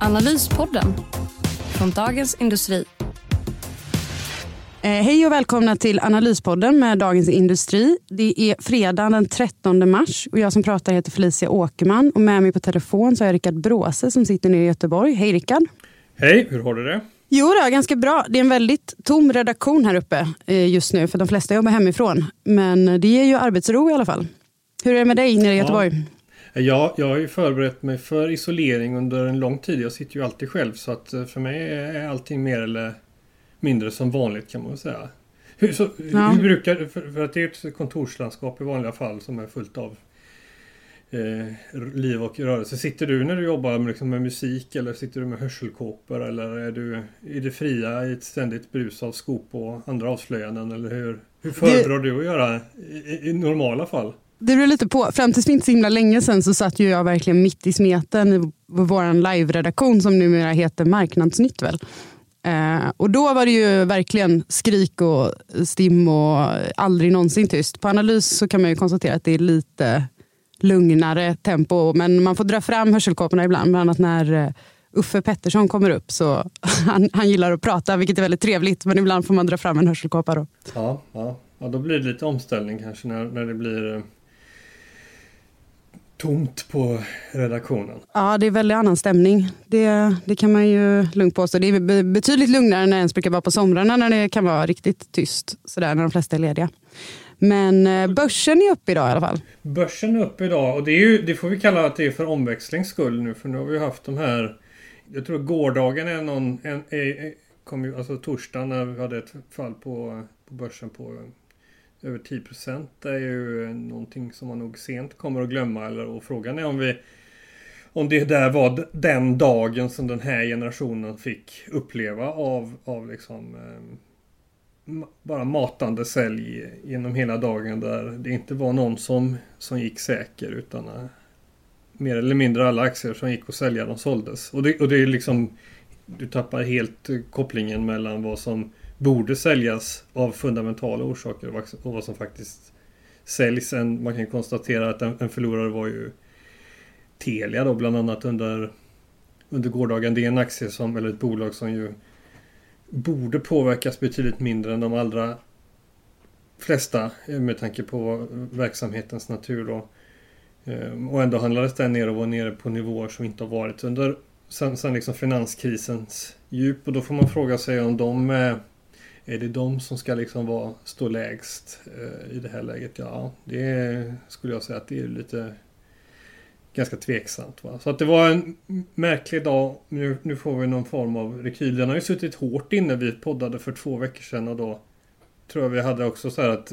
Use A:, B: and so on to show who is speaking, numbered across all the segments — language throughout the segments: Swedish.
A: Analyspodden från Dagens Industri.
B: Eh, hej och välkomna till Analyspodden med Dagens Industri. Det är fredag den 13 mars och jag som pratar heter Felicia Åkerman och med mig på telefon så är Rickard Bråse som sitter nere i Göteborg. Hej Rickard!
C: Hej, hur har du det?
B: Jo då, ganska bra. Det är en väldigt tom redaktion här uppe eh, just nu för de flesta jobbar hemifrån. Men det ger ju arbetsro i alla fall. Hur är det med dig nere i Göteborg?
C: Ja. Ja, jag har ju förberett mig för isolering under en lång tid. Jag sitter ju alltid själv så att eh, för mig är allting mer eller mindre som vanligt kan man väl säga. Hur, så,
B: Ja.
C: hur brukar, för, för att det är ett kontorslandskap i vanliga fall som är fullt av eh, liv och rörelse. Sitter du när du jobbar med, liksom, med musik eller sitter du med hörselkåpor eller är du i det fria i ett ständigt brus av skop och andra avslöjanden eller hur, hur föredrar du att göra i, i normala fall?
B: Det beror lite på. Fram tills för inte så himla länge sedan så satt ju jag verkligen mitt i smeten i vår live-redaktion som numera heter Marknadsnytt. Väl? Eh, och då var det ju verkligen skrik och stim och aldrig någonsin tyst. På analys så kan man ju konstatera att det är lite lugnare tempo. Men man får dra fram hörselkåporna ibland. Bland annat när eh, Uffe Pettersson kommer upp. så han, han gillar att prata, vilket är väldigt trevligt. Men ibland får man dra fram en hörselkåpa. Då.
C: Ja, ja. ja då blir det lite omställning kanske när, när det blir eh, tomt på redaktionen.
B: Ja, det är väldigt annan stämning. Det, det kan man ju lugnt påstå. Det är be- betydligt lugnare än det ens brukar vara på somrarna när det kan vara riktigt tyst. Sådär när de flesta är lediga. Men eh, börsen är uppe idag i alla fall.
C: Börsen är uppe idag och det, ju, det får vi kalla att det är för omväxlings skull nu för nu har vi haft de här Jag tror gårdagen är någon en, är, är, kom ju, alltså torsdagen när vi hade ett fall på, på börsen på över 10 Det är ju någonting som man nog sent kommer att glömma eller och frågan är om vi om det där var den dagen som den här generationen fick uppleva av, av liksom eh, bara matande sälj genom hela dagen där det inte var någon som, som gick säker utan eh, mer eller mindre alla aktier som gick att sälja de såldes. Och det, och det är liksom du tappar helt eh, kopplingen mellan vad som borde säljas av fundamentala orsaker och vad- som faktiskt säljs. En, man kan konstatera att en, en förlorare var ju Telia då bland annat under, under gårdagen. Det är en aktie som, eller ett bolag som ju borde påverkas betydligt mindre än de allra flesta eh, med tanke på verksamhetens natur. Och, ehm, och ändå handlades den ner och var nere på nivåer som inte har varit under sen, sen liksom finanskrisens djup. Och då får man fråga sig om de eh, är det de som ska liksom vara, stå lägst eh, i det här läget? Ja, det är, skulle jag säga att det är lite ganska tveksamt. Va? Så att det var en märklig dag. Nu, nu får vi någon form av rekyl. Den har ju suttit hårt inne. Vi poddade för två veckor sedan och då tror jag vi hade också så här att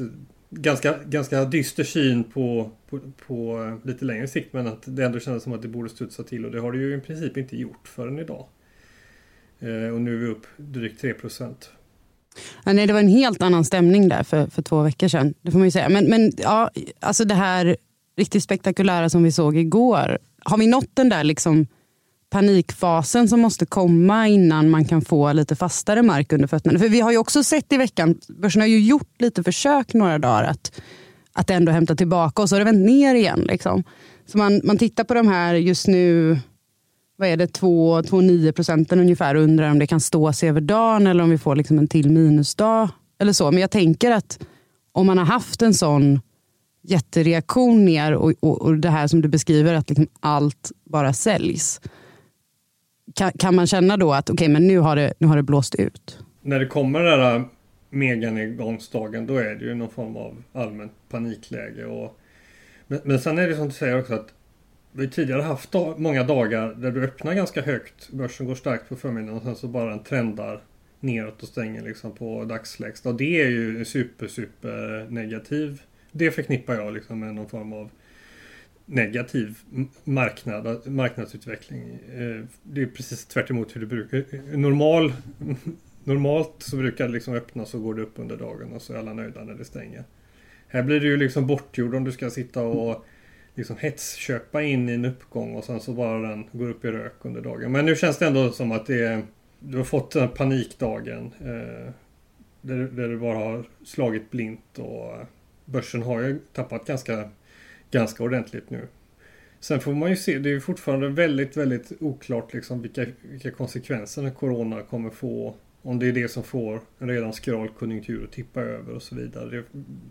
C: ganska, ganska dyster syn på, på, på eh, lite längre sikt men att det ändå kändes som att det borde studsa till och det har det ju i princip inte gjort förrän idag. Eh, och nu är vi upp drygt 3 procent.
B: Ja, nej, det var en helt annan stämning där för, för två veckor sedan. Det får man ju säga. Men, men ja, alltså det här riktigt spektakulära som vi såg igår. Har vi nått den där liksom panikfasen som måste komma innan man kan få lite fastare mark under fötterna? För vi har ju också sett i veckan, börsen har ju gjort lite försök några dagar att, att ändå hämta tillbaka och så har det vänt ner igen. Liksom. Så man, man tittar på de här just nu, vad är det, 2-9 procenten ungefär och undrar om det kan stå sig över dagen eller om vi får liksom en till minusdag. Eller så. Men jag tänker att om man har haft en sån jättereaktion ner och, och, och det här som du beskriver att liksom allt bara säljs. Kan, kan man känna då att okej, men nu har, det, nu har det blåst ut?
C: När det kommer den där meganedgångsdagen då är det ju någon form av allmänt panikläge. Och, men, men sen är det som du säger också att vi har tidigare haft många dagar där du öppnar ganska högt. Börsen går starkt på förmiddagen och sen så bara den trendar neråt och stänger liksom på dagslägsta. Och det är ju super, super negativ. Det förknippar jag liksom med någon form av negativ marknad, marknadsutveckling. Eh, det är precis tvärt hur det brukar. Eh, normal, normalt så brukar det liksom öppna så går det upp under dagen och så är alla nöjda när det stänger. Här blir du ju liksom bortgjord om du ska sitta och liksom hetsköpa in i en uppgång och sen så bara den går upp i rök under dagen. Men nu känns det ändå som att det är, du har fått den panikdagen. Eh, där, där du bara har slagit blint och eh, börsen har ju tappat ganska, ganska ordentligt nu. Sen får man ju se, det är fortfarande väldigt, väldigt oklart liksom vilka, vilka konsekvenser Corona kommer få. Om det är det som får en redan skral konjunktur att tippa över och så vidare. Det,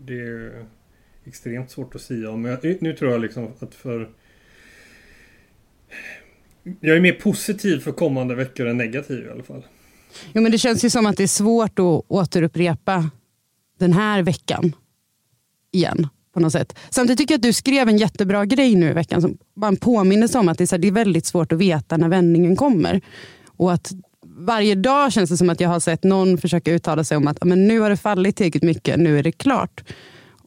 C: det är extremt svårt att säga om. Men nu tror jag liksom att för... Jag är mer positiv för kommande veckor än negativ i alla fall.
B: Jo, men det känns ju som att det är svårt att återupprepa den här veckan igen. på något sätt. Samtidigt tycker jag att du skrev en jättebra grej nu i veckan som bara en påminnelse om att det är, så här, det är väldigt svårt att veta när vändningen kommer. Och att varje dag känns det som att jag har sett någon försöka uttala sig om att men nu har det fallit tillräckligt mycket, nu är det klart.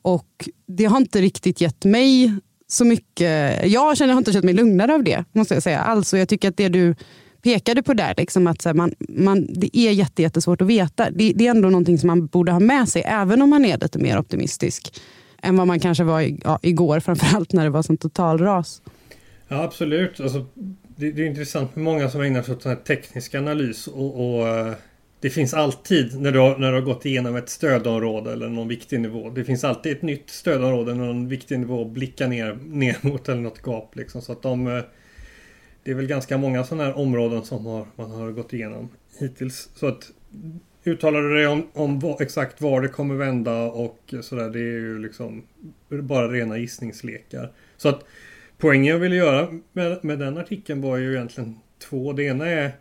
B: Och det har inte riktigt gett mig så mycket. Jag känner, har inte känt mig lugnare av det. måste jag säga. Alltså, jag tycker att det du pekade på där, liksom att så här, man, man, det är jättesvårt att veta. Det, det, är ändå någonting som man borde ha med sig, även om man är lite mer optimistisk än vad man kanske var ja, igår, framförallt när det var sån totalras.
C: Ja, absolut. Alltså, det, det, är intressant med många som ägnar sig åt teknisk analys och, och eh, det finns alltid när du, har, när du har gått igenom ett stödområde eller någon viktig nivå. Det finns alltid ett nytt stödområde, någon viktig nivå att blicka ner, ner mot eller något gap. Liksom. Så att de, eh, det är väl ganska många sådana här områden som har, man har gått igenom hittills. Så att uttalar du dig om, om exakt var det kommer vända och sådär. Det är ju liksom bara rena gissningslekar. Så att poängen jag ville göra med, med den artikeln var ju egentligen två. Det ena är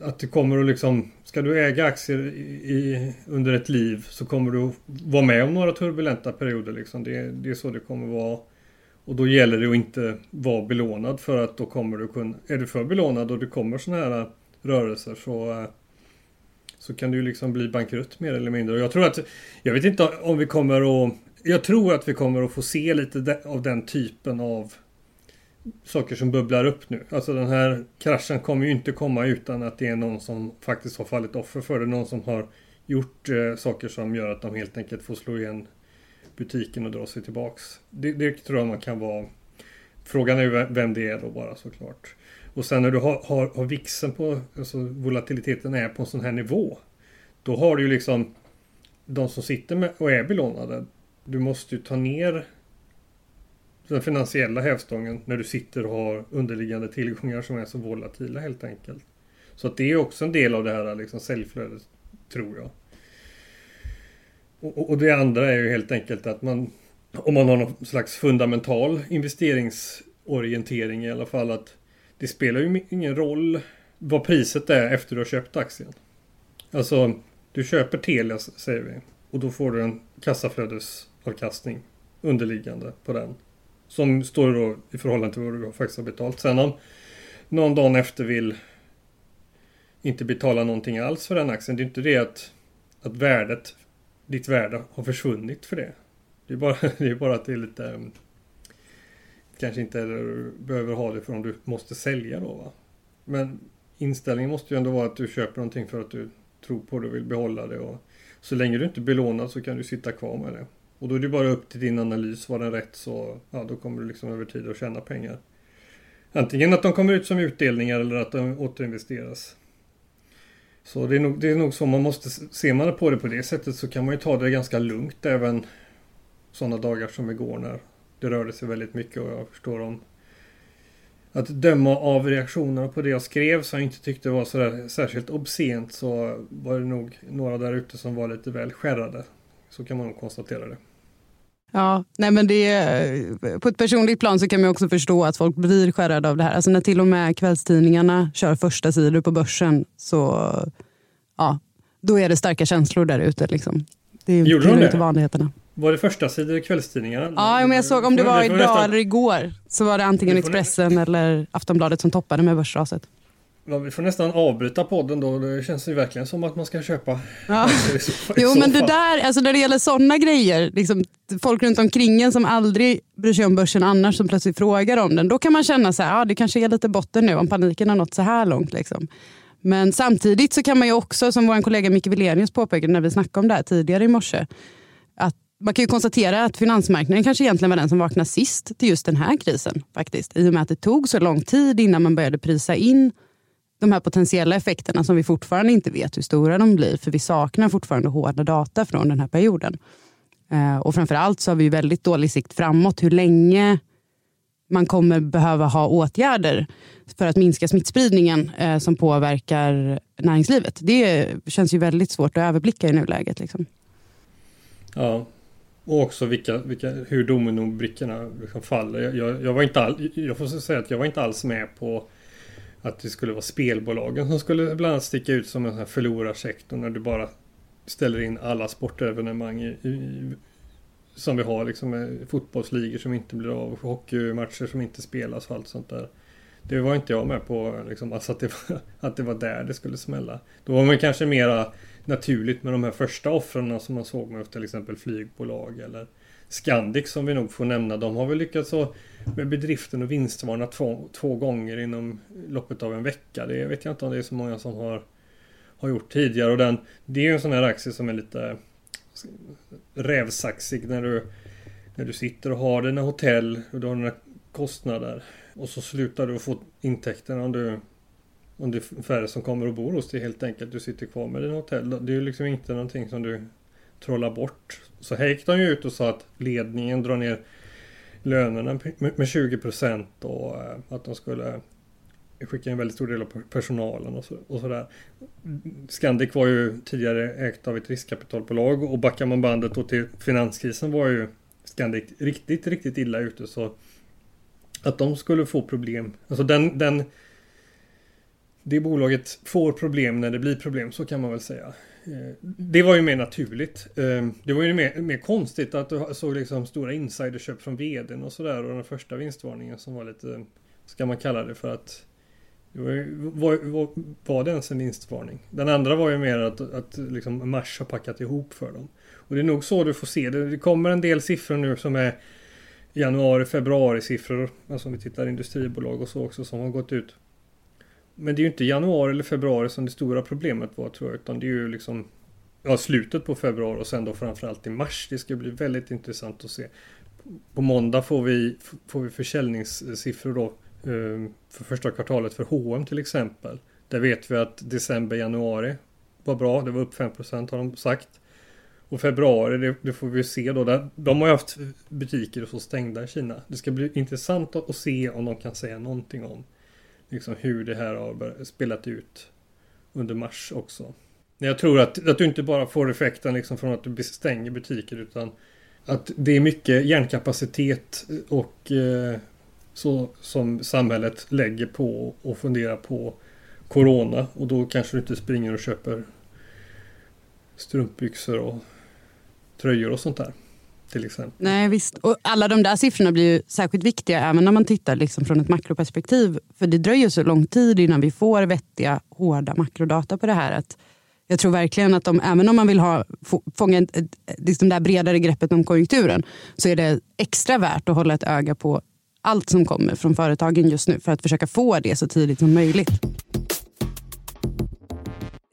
C: att det kommer att liksom, ska du äga aktier i, under ett liv så kommer du vara med om några turbulenta perioder. Liksom. Det, det är så det kommer vara. Och då gäller det att inte vara belånad för att då kommer du kunna, är du för belånad och det kommer sådana här rörelser så, eh, så kan du ju liksom bli bankrutt mer eller mindre. Och jag tror att, jag vet inte om vi kommer att, jag tror att vi kommer att få se lite av den typen av saker som bubblar upp nu. Alltså den här kraschen kommer ju inte komma utan att det är någon som faktiskt har fallit offer för det. Någon som har gjort eh, saker som gör att de helt enkelt får slå igen butiken och dra sig tillbaks. Det, det tror jag man kan vara. Frågan är vem det är då bara såklart. Och sen när du har, har, har vixen på, alltså volatiliteten är på en sån här nivå. Då har du ju liksom de som sitter med och är belånade. Du måste ju ta ner den finansiella hävstången när du sitter och har underliggande tillgångar som är så volatila helt enkelt. Så att det är också en del av det här liksom säljflödet, tror jag. Och, och det andra är ju helt enkelt att man, om man har någon slags fundamental investeringsorientering i alla fall, att det spelar ju ingen roll vad priset är efter du har köpt aktien. Alltså, du köper Telia säger vi och då får du en kassaflödesavkastning underliggande på den. Som står då i förhållande till vad du faktiskt har betalt. Sen om någon dag efter vill inte betala någonting alls för den aktien. Det är inte det att, att värdet, ditt värde har försvunnit för det. Det är bara, det är bara att det är lite ehm, kanske inte behöver ha det för om du måste sälja då. Va? Men inställningen måste ju ändå vara att du köper någonting för att du tror på det och vill behålla det. Och så länge du inte är belånad så kan du sitta kvar med det. Och då är det bara upp till din analys. Var den rätt så ja, då kommer du liksom över tid att tjäna pengar. Antingen att de kommer ut som utdelningar eller att de återinvesteras. Så det är, nog, det är nog så man måste, ser man på det på det sättet så kan man ju ta det ganska lugnt även sådana dagar som igår när det rörde sig väldigt mycket och jag förstår om att döma av reaktionerna på det jag skrev som jag inte tyckte var sådär särskilt obscent så var det nog några där ute som var lite väl skärrade. Så kan man nog konstatera det.
B: Ja, nej men det, på ett personligt plan så kan man också förstå att folk blir skärrade av det här. Alltså när till och med kvällstidningarna kör första sidor på börsen så ja, då är det starka känslor där ute. Liksom. Det
C: Gjorde de det?
B: Inte vanligheterna.
C: Var det första sidor i kvällstidningarna?
B: Ja, men jag såg om det var idag eller igår så var det antingen Expressen eller Aftonbladet som toppade med börsraset.
C: Ja, vi får nästan avbryta podden då. Det känns ju verkligen som att man ska köpa.
B: Ja. jo men det där, alltså när det gäller sådana grejer, liksom, folk runt omkring en som aldrig bryr sig om börsen annars som plötsligt frågar om den. Då kan man känna så här, ja, det kanske är lite botten nu om paniken har nått så här långt. Liksom. Men samtidigt så kan man ju också, som vår kollega Micke Wilenius påpekade när vi snackade om det här tidigare i morse, att man kan ju konstatera att finansmarknaden kanske egentligen var den som vaknade sist till just den här krisen. faktiskt. I och med att det tog så lång tid innan man började prisa in de här potentiella effekterna som vi fortfarande inte vet hur stora de blir. För vi saknar fortfarande hårda data från den här perioden. Eh, och framförallt så har vi väldigt dålig sikt framåt hur länge man kommer behöva ha åtgärder för att minska smittspridningen eh, som påverkar näringslivet. Det känns ju väldigt svårt att överblicka i nuläget. Liksom.
C: Ja, och också vilka, vilka, hur dominobrickorna liksom faller. Jag, jag, jag, var inte all, jag får säga att jag var inte alls med på att det skulle vara spelbolagen som skulle bland annat sticka ut som en sån här förlorarsektor när du bara ställer in alla sportevenemang i, i, som vi har liksom eh, fotbollsligor som inte blir av, hockeymatcher som inte spelas och allt sånt där. Det var inte jag med på, liksom, alltså att, det var, att det var där det skulle smälla. Då var man kanske mera naturligt med de här första offren som man såg med till exempel flygbolag eller Scandic som vi nog får nämna. De har väl lyckats med bedriften och vinstvarna två, två gånger inom loppet av en vecka. Det vet jag inte om det är så många som har, har gjort tidigare. Och den, det är ju en sån här aktie som är lite rävsaxig när du, när du sitter och har dina hotell och du har dina kostnader. Och så slutar du få intäkterna om du om det är färre som kommer och bor hos dig helt enkelt. Du sitter kvar med dina hotell. Det är ju liksom inte någonting som du trolla bort. Så här gick de ju ut och sa att ledningen drar ner lönerna med 20 procent och eh, att de skulle skicka en väldigt stor del av personalen och, så, och sådär. Scandic var ju tidigare ägt av ett riskkapitalbolag och backar man bandet då till finanskrisen var ju Scandic riktigt, riktigt illa ute så att de skulle få problem. Alltså den, den det bolaget får problem när det blir problem, så kan man väl säga. Eh, det var ju mer naturligt. Eh, det var ju mer, mer konstigt att du såg liksom stora insiderköp från vdn och sådär och den första vinstvarningen som var lite, ska man kalla det för att var, var, var det ens en vinstvarning? Den andra var ju mer att, att liksom Mars har packat ihop för dem. Och det är nog så du får se det. Det kommer en del siffror nu som är januari, februari siffror. Alltså om vi tittar industribolag och så också som har gått ut. Men det är ju inte januari eller februari som det stora problemet var tror jag. Utan det är ju liksom ja, slutet på februari och sen då framförallt i mars. Det ska bli väldigt intressant att se. På måndag får vi, får vi försäljningssiffror då eh, för första kvartalet för H&M till exempel. Där vet vi att december, januari var bra. Det var upp 5% har de sagt. Och februari, det, det, får vi se då. Där, de har ju haft butiker och så stängda i Kina. Det ska bli intressant att se om de kan säga någonting om liksom hur det här har spelat ut under mars också. Jag tror att, att du inte bara får effekten liksom från att du stänger butiker utan att det är mycket hjärnkapacitet och eh, så som samhället lägger på och funderar på Corona och då kanske du inte springer och köper strumpbyxor och tröjor och sånt där till exempel.
B: Nej visst, och alla de där siffrorna blir ju särskilt viktiga även när man tittar liksom från ett makroperspektiv. För det dröjer så lång tid innan vi får vettiga, hårda makrodata på det här. Att jag tror verkligen att de, även om man vill ha, fånga ett, ett, liksom det där bredare greppet om konjunkturen så är det extra värt att hålla ett öga på allt som kommer från företagen just nu för att försöka få det så tidigt som möjligt.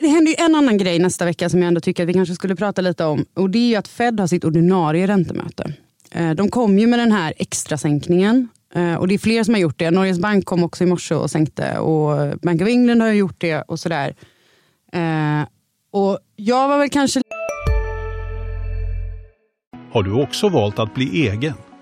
B: Det händer ju en annan grej nästa vecka som jag ändå tycker att vi kanske skulle prata lite om. Och Det är att Fed har sitt ordinarie räntemöte. Eh, de kom ju med den här extra sänkningen eh, och det är fler som har gjort det. Norges Bank kom också i morse och sänkte och Bank of England har gjort det och sådär. Eh, och jag var väl kanske...
D: Har du också valt att bli egen?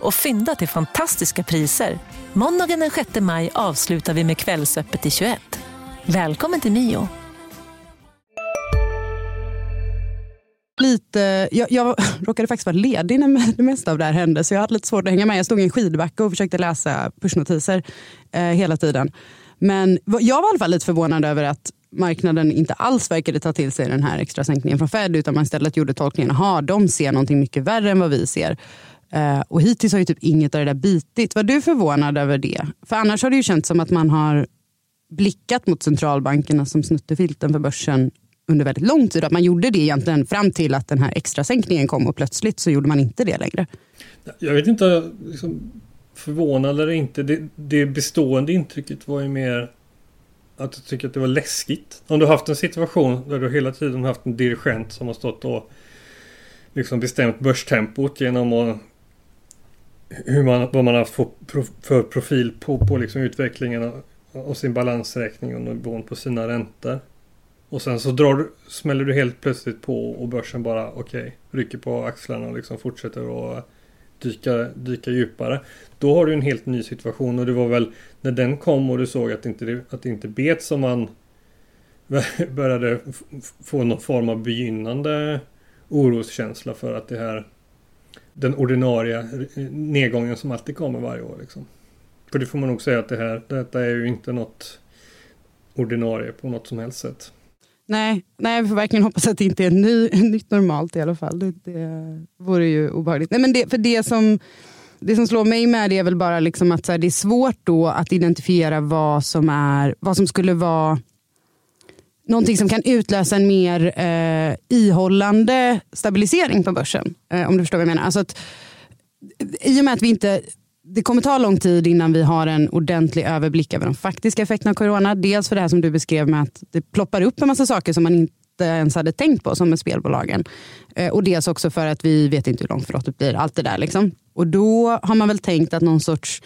E: och fynda till fantastiska priser. Måndagen den 6 maj avslutar vi med Kvällsöppet i 21. Välkommen till Mio.
B: lite, jag, jag råkade faktiskt vara ledig när det mesta av det här hände så jag hade lite svårt att hänga med. Jag stod i en skidbacke och försökte läsa pushnotiser eh, hela tiden. Men jag var i alla fall lite förvånad över att marknaden inte alls verkade ta till sig den här extra sänkningen från Fed utan man istället gjorde tolkningen att de ser någonting mycket värre än vad vi ser. Eh, och hittills har ju typ inget av det där bitit. Var du förvånad över det? För annars har det ju känts som att man har blickat mot centralbankerna som snuttefilten för börsen under väldigt lång tid. Att man gjorde det egentligen fram till att den här extra sänkningen kom och plötsligt så gjorde man inte det längre.
C: Jag vet inte, liksom, förvånad eller inte. Det, det bestående intrycket var ju mer att jag tycker att det var läskigt. Om du har haft en situation där du hela tiden haft en dirigent som har stått och liksom bestämt börstempot genom att hur man, vad man har haft för, profil på, på liksom utvecklingen av sin balansräkning och nivån på sina räntor. Och sen så drar du, smäller du helt plötsligt på och börsen bara okej, okay, rycker på axlarna och liksom fortsätter att dyka, dyka djupare. Då har du en helt ny situation och det var väl när den kom och du såg att det inte, att det inte bet som man började få någon form av begynnande oroskänsla för att det här den ordinarie eh, nedgången som alltid kommer varje år. Liksom. För det får man nog säga att det här, detta är ju inte något ordinarie på något som helst sätt.
B: Nej, nej, vi får verkligen hoppas att det inte är ny, nytt normalt i alla fall. Det, det vore ju obehagligt. Nej, men det, för det som, det som slår mig med det är väl bara liksom att så här, det är svårt då att identifiera vad som, är, vad som skulle vara någonting som kan utlösa en mer eh, ihållande stabilisering på börsen. Eh, om du förstår vad jag menar. Alltså att, I och med att vi inte det kommer ta lång tid innan vi har en ordentlig överblick över de faktiska effekterna av corona. Dels för det här som du beskrev med att det ploppar upp en massa saker som man inte ens hade tänkt på, som med spelbolagen. Eh, och dels också för att vi vet inte hur långt förlåtet blir. Allt det där. Liksom. Och då har man väl tänkt att någon sorts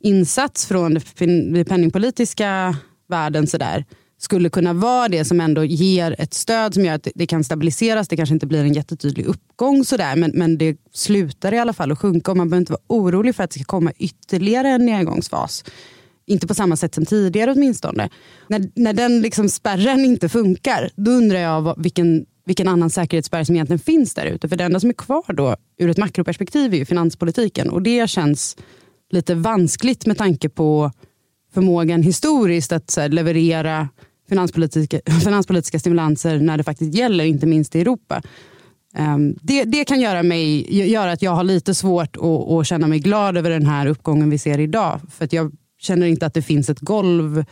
B: insats från den penningpolitiska världen sådär, eh, skulle kunna vara det som ändå ger ett stöd som gör att det kan stabiliseras. Det kanske inte blir en jättetydlig uppgång sådär, men, men det slutar i alla fall att sjunka och man behöver inte vara orolig för att det ska komma ytterligare en nedgångsfas. Inte på samma sätt som tidigare åtminstone. När, när den liksom spärren inte funkar, då undrar jag vad, vilken, vilken annan säkerhetsspärr som egentligen finns där ute. För det enda som är kvar då ur ett makroperspektiv är ju finanspolitiken och det känns lite vanskligt med tanke på förmågan historiskt att här, leverera finanspolitiska, finanspolitiska stimulanser när det faktiskt gäller, inte minst i Europa. Um, det, det, kan göra, mig, göra att jag har lite svårt att, att, känna mig glad över den här uppgången vi ser idag. För att jag känner inte att det finns ett golv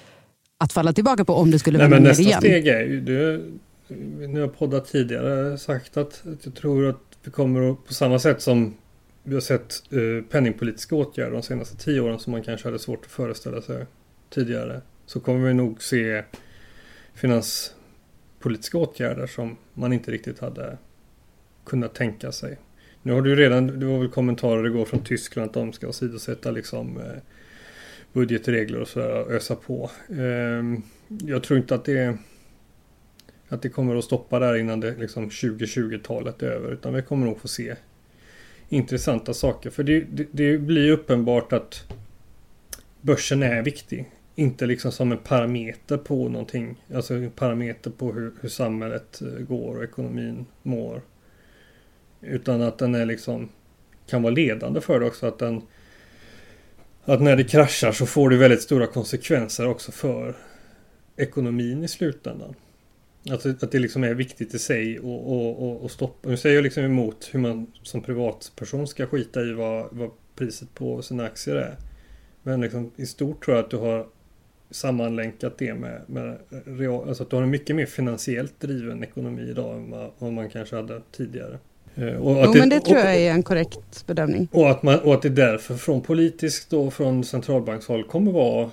B: att falla tillbaka på om det skulle vända ner igen.
C: Nästa steg är ju, du, nu har poddat tidigare sagt att, att jag tror att vi kommer att, på samma sätt som vi har sett eh, penningpolitiska åtgärder de senaste tio åren som man kanske hade svårt att föreställa sig tidigare. Så kommer vi nog se finanspolitiska åtgärder som man inte riktigt hade kunnat tänka sig. Nu har du ju redan, det var väl kommentarer igår från Tyskland att de ska åsidosätta liksom eh, budgetregler och sådär och ösa på. Ehm, jag tror inte att det att det kommer att stoppa där innan det liksom 2020-talet är över utan vi kommer nog få se intressanta saker. För det, det, det blir uppenbart att börsen är viktig. Inte liksom som en parameter på någonting. Alltså en parameter på hur, hur samhället eh, går och ekonomin mår. Utan att den är liksom kan vara ledande för det också. Att, den, att när det kraschar så får det väldigt stora konsekvenser också för ekonomin i slutändan. Att, att det liksom är viktigt i sig och, och, och, och stoppa. Nu säger jag liksom emot hur man som privatperson ska skita i vad, vad priset på sina aktier är. Men liksom, i stort tror jag att du har sammanlänkat det med, med real, alltså att du har en mycket mer finansiellt driven ekonomi idag än vad, vad man kanske hade tidigare.
B: Eh, och att jo, det, men det tror jag är en korrekt bedömning.
C: Och att, man, och att det därför från politiskt och från centralbankshåll kommer vara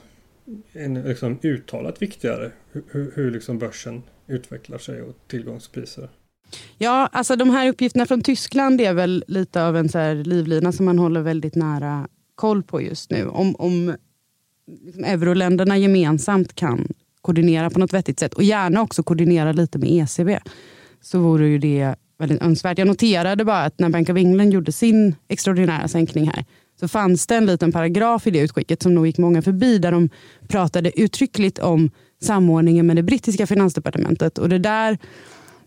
C: en liksom uttalat viktigare hur, hur liksom börsen utvecklar sig och tillgångspriser.
B: Ja, alltså de här uppgifterna från Tyskland är väl lite av en så livlina som man håller väldigt nära koll på just nu. Om, om liksom euroländerna gemensamt kan koordinera på något vettigt sätt och gärna också koordinera lite med ECB så vore ju det väldigt önskvärt. Jag noterade bara att när Bank of England gjorde sin extraordinära sänkning här så fanns det en liten paragraf i det utskicket som nog gick många förbi där de pratade uttryckligt om samordningen med det brittiska finansdepartementet. Och det där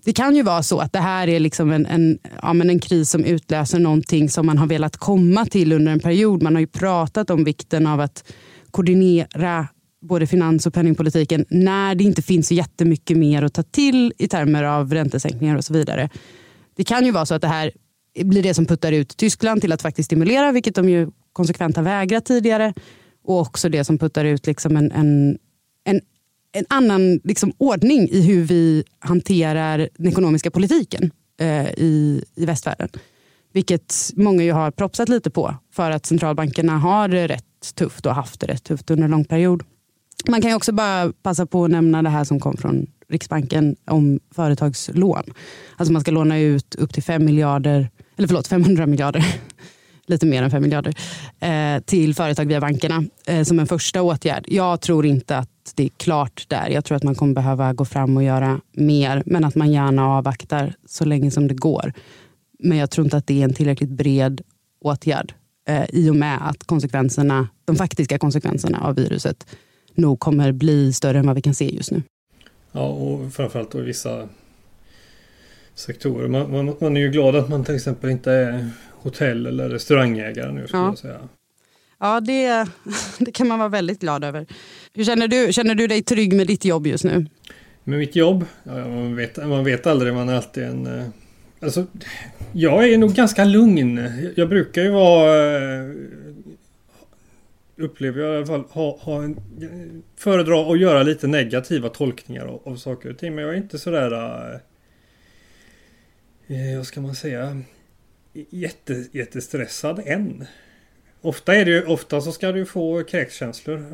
B: det kan ju vara så att det här är liksom en, en, ja, men en kris som utlöser någonting som man har velat komma till under en period. Man har ju pratat om vikten av att koordinera både finans och penningpolitiken när det inte finns så jättemycket mer att ta till i termer av räntesänkningar och så vidare. Det kan ju vara så att det här blir det som puttar ut Tyskland till att faktiskt stimulera, vilket de ju konsekvent har vägrat tidigare. Och också det som puttar ut liksom en, en, en, en annan liksom ordning i hur vi hanterar den ekonomiska politiken eh, i, i västvärlden. Vilket många ju har propsat lite på för att centralbankerna har det rätt tufft och haft det rätt tufft under en lång period. Man kan också bara passa på att nämna det här som kom från Riksbanken om företagslån. Alltså man ska låna ut upp till 5 miljarder, eller förlåt 500 miljarder, lite mer än 5 miljarder, eh, till företag via bankerna eh, som en första åtgärd. Jag tror inte att det är klart där. Jag tror att man kommer behöva gå fram och göra mer, men att man gärna avvaktar så länge som det går. Men jag tror inte att det är en tillräckligt bred åtgärd eh, i och med att konsekvenserna, de faktiska konsekvenserna av viruset nog kommer bli större än vad vi kan se just nu.
C: Ja, och framförallt då i vissa sektorer. Man, man, man, är ju glad att man till exempel inte är hotell eller restaurangägare nu. Skulle
B: ja.
C: jag säga.
B: Ja, det, det kan man vara väldigt glad över. Hur känner du? Känner du dig trygg med ditt jobb just nu?
C: Med mitt jobb? Ja, man, vet, man vet aldrig, man är alltid en... Eh, alltså, jag är nog ganska lugn. Jag brukar ju vara eh, upplever jag i alla fall ha, ha en, föredra att göra lite negativa tolkningar av, av saker och ting. Men jag är inte sådär... Eh, eh vad ska man säga? Jätte, jättestressad än. Ofta, är det ju, ofta så ska du få kräkkänslor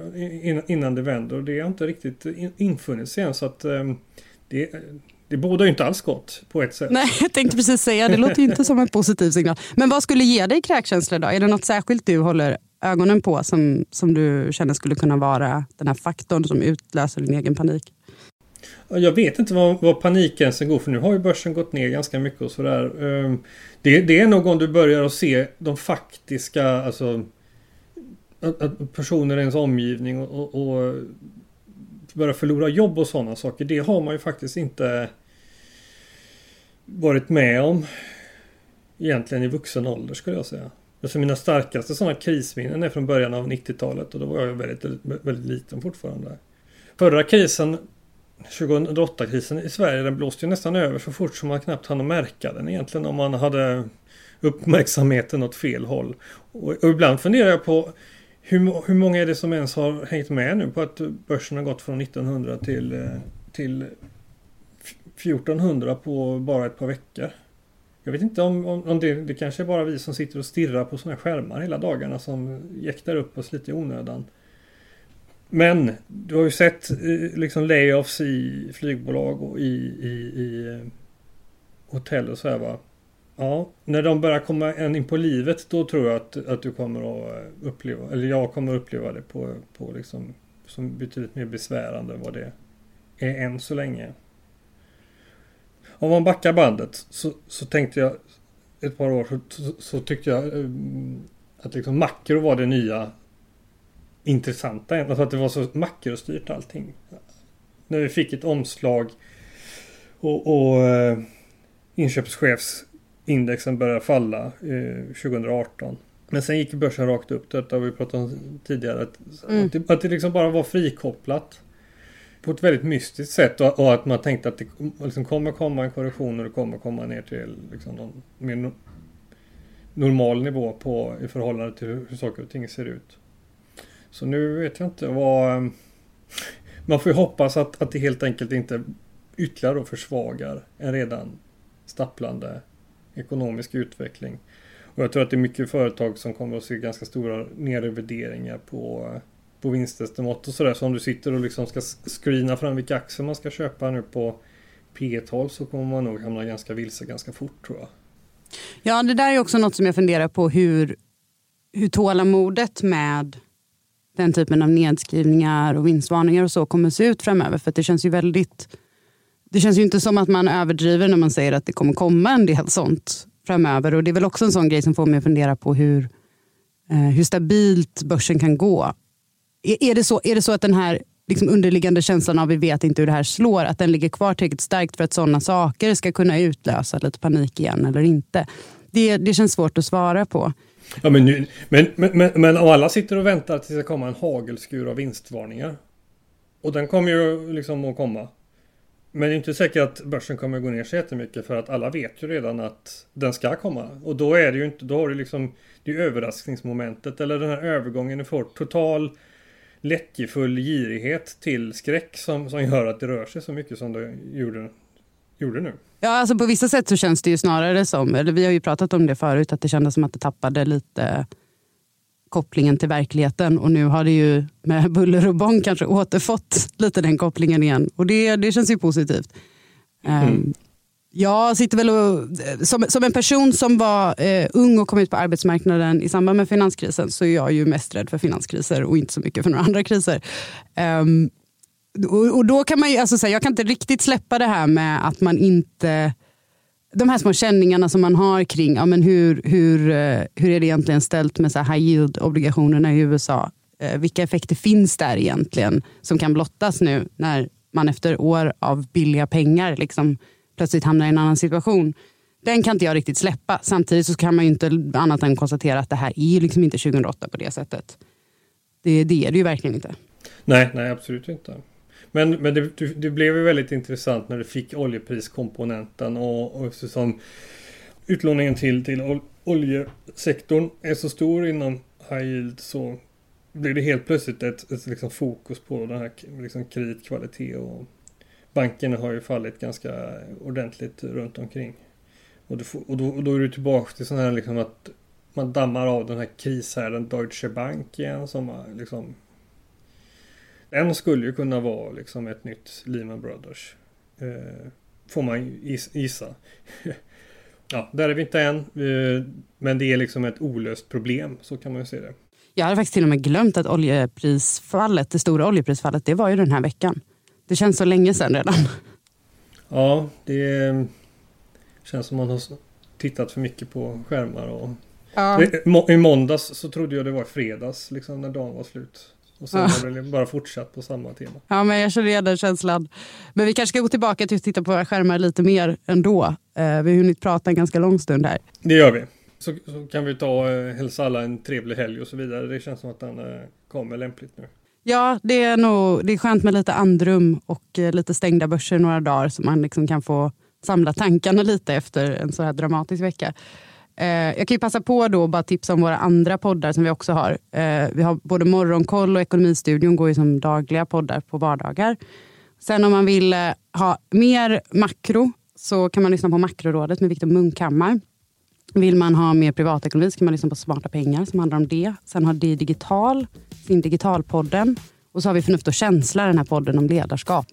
C: innan det vänder och det har inte riktigt infunnit sig än. Så att, eh, det, det bådar ju inte alls gott på ett sätt.
B: Nej, jag tänkte precis säga det låter ju inte som en positiv signal. Men vad skulle ge dig kräkkänslor då? Är det något särskilt du håller ögonen på som, som du känner skulle kunna vara den här faktorn som utlöser din egen panik?
C: Jag vet inte var, var panikgränsen går för nu har ju börsen gått ner ganska mycket och sådär. Ehm, det, det är nog om du börjar att se de faktiska, alltså att, personer i ens omgivning och, och, och börja förlora jobb och sådana saker. Det har man ju faktiskt inte varit med om egentligen i vuxen ålder skulle jag säga. Alltså mina starkaste sådana krisminnen är från början av 90-talet och då var jag väldigt, väldigt liten fortfarande. Förra krisen, 2008-krisen i Sverige, den blåste ju nästan över så fort som man knappt hann märka den egentligen om man hade uppmärksamheten åt fel håll. Och, och ibland funderar jag på hur, hur många är det som ens har hängt med nu på att börsen har gått från 1900 till, eh, till 1400 på bara ett par veckor. Jag vet inte om, om, om det, det kanske är bara vi som sitter och stirrar på sådana skärmar hela dagarna som jäktar upp oss lite i onödan. Men du har ju sett eh, liksom layoffs i flygbolag och i, i, i eh, hotell och så här va. Ja, när de börjar komma en in på livet då tror jag att, att du kommer att eh, uppleva, eller jag kommer att uppleva det på, på liksom, som betydligt mer besvärande än vad det är än så länge. Om man backar bandet så, så tänkte jag ett par år så, så, så tyckte jag um, att liksom makro var det nya intressanta. Alltså att det var så makrostyrt allting. När vi fick ett omslag och, och uh, inköpschefsindexen började falla uh, eh, 2018. Men sen gick börsen rakt upp. Detta har vi pratat om tidigare. Att, mm. att, det, att det liksom bara var frikopplat på ett väldigt mystiskt sätt och, och, att man tänkte att det liksom kommer komma en korrektion och det kommer komma ner till liksom någon mer no normal nivå på, i förhållande till hur, hur saker och ting ser ut. Så nu vet jag inte vad... Ehm, man får ju hoppas att, att det helt enkelt inte ytterligare försvagar en redan stapplande ekonomisk utveckling. Och jag tror att det är mycket företag som kommer att se ganska stora nedrevideringar på på vinstestimat och sådär. Så om du sitter och liksom ska screena fram vilka aktier man ska köpa nu på P12 så kommer man nog hamna ganska vilse ganska fort tror jag.
B: Ja, det där är också något som jag funderar på hur, hur tålamodet med den typen av nedskrivningar och vinstvarningar och så kommer se ut framöver. För det känns ju väldigt... Det känns ju inte som att man överdriver när man säger att det kommer komma en del sånt framöver. Och det är väl också en sån grej som får mig att fundera på hur, eh, hur stabilt börsen kan gå är, det så, är det så att den här liksom underliggande känslan av vi vet inte hur det här slår, att den ligger kvar tillräckligt starkt för att sådana saker ska kunna utlösa lite panik igen eller inte. Det, det känns svårt att svara på.
C: Ja, men, nu, men, men, men, men om alla sitter och väntar tills det kommer en hagelskur av vinstvarningar. Och den kommer ju liksom att komma. Men det är inte säkert att börsen kommer att gå ner så jättemycket för att alla vet ju redan att den ska komma. Och då är det ju inte, då har du liksom det överraskningsmomentet eller den här övergången du får total lättjefull girighet till skräck som, som gör att det rör sig så mycket som det gjorde, gjorde nu.
B: Ja, alltså på vissa sätt så känns det ju snarare som, eller vi har ju pratat om det förut, att det kändes som att det tappade lite kopplingen till verkligheten och nu har det ju med buller och bång kanske återfått lite den kopplingen igen och det, det känns ju positivt. Mm. Um, jag sitter väl och, eh, som, som en person som var eh, ung och kom ut på arbetsmarknaden i samband med finanskrisen så är jag ju mest rädd för finanskriser och inte så mycket för några andra kriser. Um, och, och, då kan man ju, alltså, så här, jag kan inte riktigt släppa det här med att man inte de här små känningarna som man har kring ja, men hur, hur, eh, hur är det egentligen ställt med så high yield-obligationerna i USA. Eh, vilka effekter finns där egentligen som kan blottas nu när man efter år av billiga pengar liksom plötsligt hamnar i en annan situation. Den kan inte jag riktigt släppa. Samtidigt så kan man ju inte annat än konstatera att det här är liksom inte 2008 på det sättet. Det, det är det ju verkligen inte.
C: Nej, nej absolut inte. Men, men det, det blev ju väldigt intressant när du fick oljepriskomponenten och, och eftersom utlåningen till, till oljesektorn är så stor inom high yield så blev det helt plötsligt ett, ett liksom fokus på den här liksom kreditkvalitet och bankerna har ju fallit ganska ordentligt runt omkring. Och, du, och, då, och då är du tillbaka till sån här liksom att man dammar av den här krishärden Deutsche Bank igen som liksom den skulle ju kunna vara liksom ett nytt Lehman Brothers. Eh, får man gissa. ja, där är vi inte än. Eh, men det är liksom ett olöst problem, så kan man ju se det.
B: Jag hade faktiskt till och med glömt att oljeprisfallet, det stora oljeprisfallet, det var ju den här veckan. Det känns så länge sedan redan.
C: Ja, det känns som man har tittat för mycket på skärmar. Och... Ja. I måndags så trodde jag det var fredags, liksom när dagen var slut. Och sen ja. har det bara fortsatt på samma tema.
B: Ja, men jag känner igen den känslan. Men vi kanske ska gå tillbaka till att titta på våra skärmar lite mer ändå. Eh, vi har hunnit prata en ganska lång stund här.
C: Det gör vi. Så, så kan vi ta eh, hälsa alla en trevlig helg och så vidare. Det känns som att den eh, kommer lämpligt nu.
B: Ja, det är, nog, det är skönt med lite andrum och eh, lite stängda börser några dagar så man liksom kan få samla tankarna lite efter en så här dramatisk vecka. Eh, jag kan ju passa på då att bara tipsa om våra andra poddar som vi också har. Eh, vi har både Morgonkoll och Ekonomistudion går ju som dagliga poddar på vardagar. Sen om man vill eh, ha mer makro så kan man lyssna på Makrorådet med Viktor Munkhammar. Vill man ha mer privatekonomi så kan man lyssna på Smarta pengar som handlar om det. Sen har Di Digital sin Digitalpodden. Och så har vi Förnuft och känsla, den här podden om ledarskap.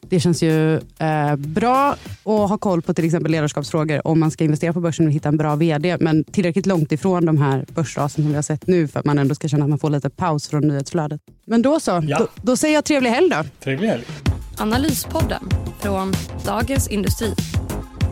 B: Det känns ju eh, bra att ha koll på till exempel ledarskapsfrågor om man ska investera på börsen och hitta en bra vd. Men tillräckligt långt ifrån de här börsrasen som vi har sett nu för att man ändå ska känna att man får lite paus från nyhetsflödet. Men då så, ja. då, då, säger jag trevlig helg då.
C: Trevlig helg.
A: Analyspodden från Dagens Industri.